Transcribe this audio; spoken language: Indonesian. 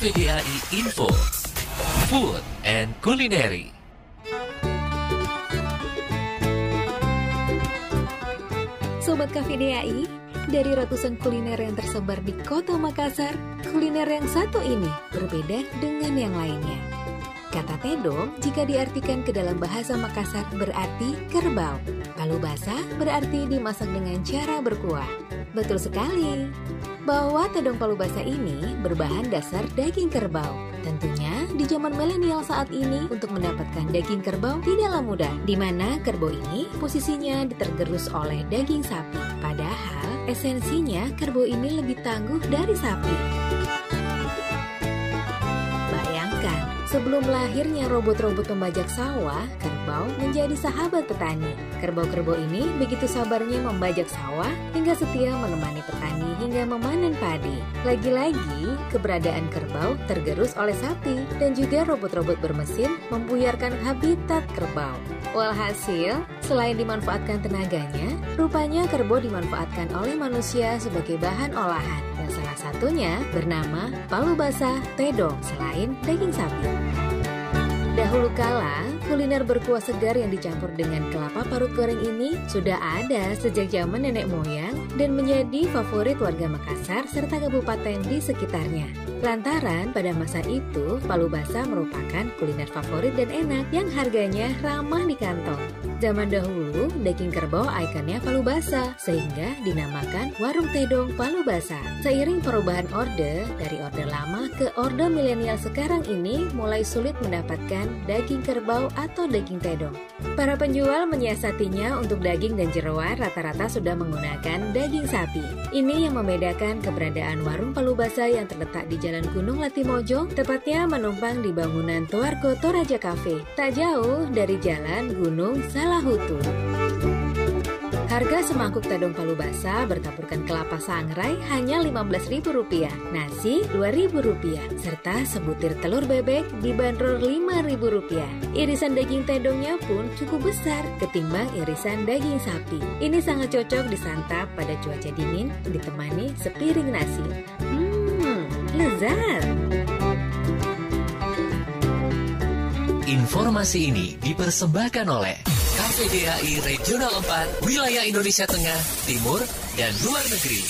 KVDAI Info Food and Culinary Sobat KVDAI, dari ratusan kuliner yang tersebar di kota Makassar, kuliner yang satu ini berbeda dengan yang lainnya. Kata tedong jika diartikan ke dalam bahasa Makassar berarti kerbau. Palu basah berarti dimasak dengan cara berkuah. Betul sekali. Bahwa tedong palu basah ini berbahan dasar daging kerbau. Tentunya di zaman milenial saat ini untuk mendapatkan daging kerbau tidaklah mudah. Di mana kerbau ini posisinya ditergerus oleh daging sapi. Padahal esensinya kerbau ini lebih tangguh dari sapi. Sebelum lahirnya robot-robot pembajak sawah, kerbau menjadi sahabat petani. Kerbau-kerbau ini begitu sabarnya membajak sawah hingga setia menemani petani hingga memanen padi. Lagi-lagi, keberadaan kerbau tergerus oleh sapi dan juga robot-robot bermesin membuyarkan habitat kerbau. Walhasil, selain dimanfaatkan tenaganya, rupanya kerbau dimanfaatkan oleh manusia sebagai bahan olahan. Salah satunya bernama palu basah tedong selain daging sapi. Dahulu kala, kuliner berkuah segar yang dicampur dengan kelapa parut goreng ini sudah ada sejak zaman nenek moyang dan menjadi favorit warga Makassar serta kabupaten di sekitarnya. Lantaran pada masa itu, palu basah merupakan kuliner favorit dan enak yang harganya ramah di kantong. Zaman dahulu, daging kerbau ikonnya palu basah, sehingga dinamakan warung tedong palu basah. Seiring perubahan orde dari orde lama ke orde milenial sekarang ini mulai sulit mendapatkan daging kerbau atau daging tedong. Para penjual menyiasatinya untuk daging dan jeroan rata-rata sudah menggunakan daging sapi. Ini yang membedakan keberadaan warung palu basah yang terletak di Jalan Gunung Latimojo, tepatnya menumpang di bangunan Tuarko Toraja Cafe, tak jauh dari Jalan Gunung Salahutu. Harga semangkuk tedong palu basah bertaburkan kelapa sangrai hanya Rp15.000, nasi Rp2.000, serta sebutir telur bebek dibanderol Rp5.000. Irisan daging tedongnya pun cukup besar ketimbang irisan daging sapi. Ini sangat cocok disantap pada cuaca dingin ditemani sepiring nasi. Hmm, lezat! Informasi ini dipersembahkan oleh KVDAI Regional 4 Wilayah Indonesia Tengah, Timur, dan Luar Negeri.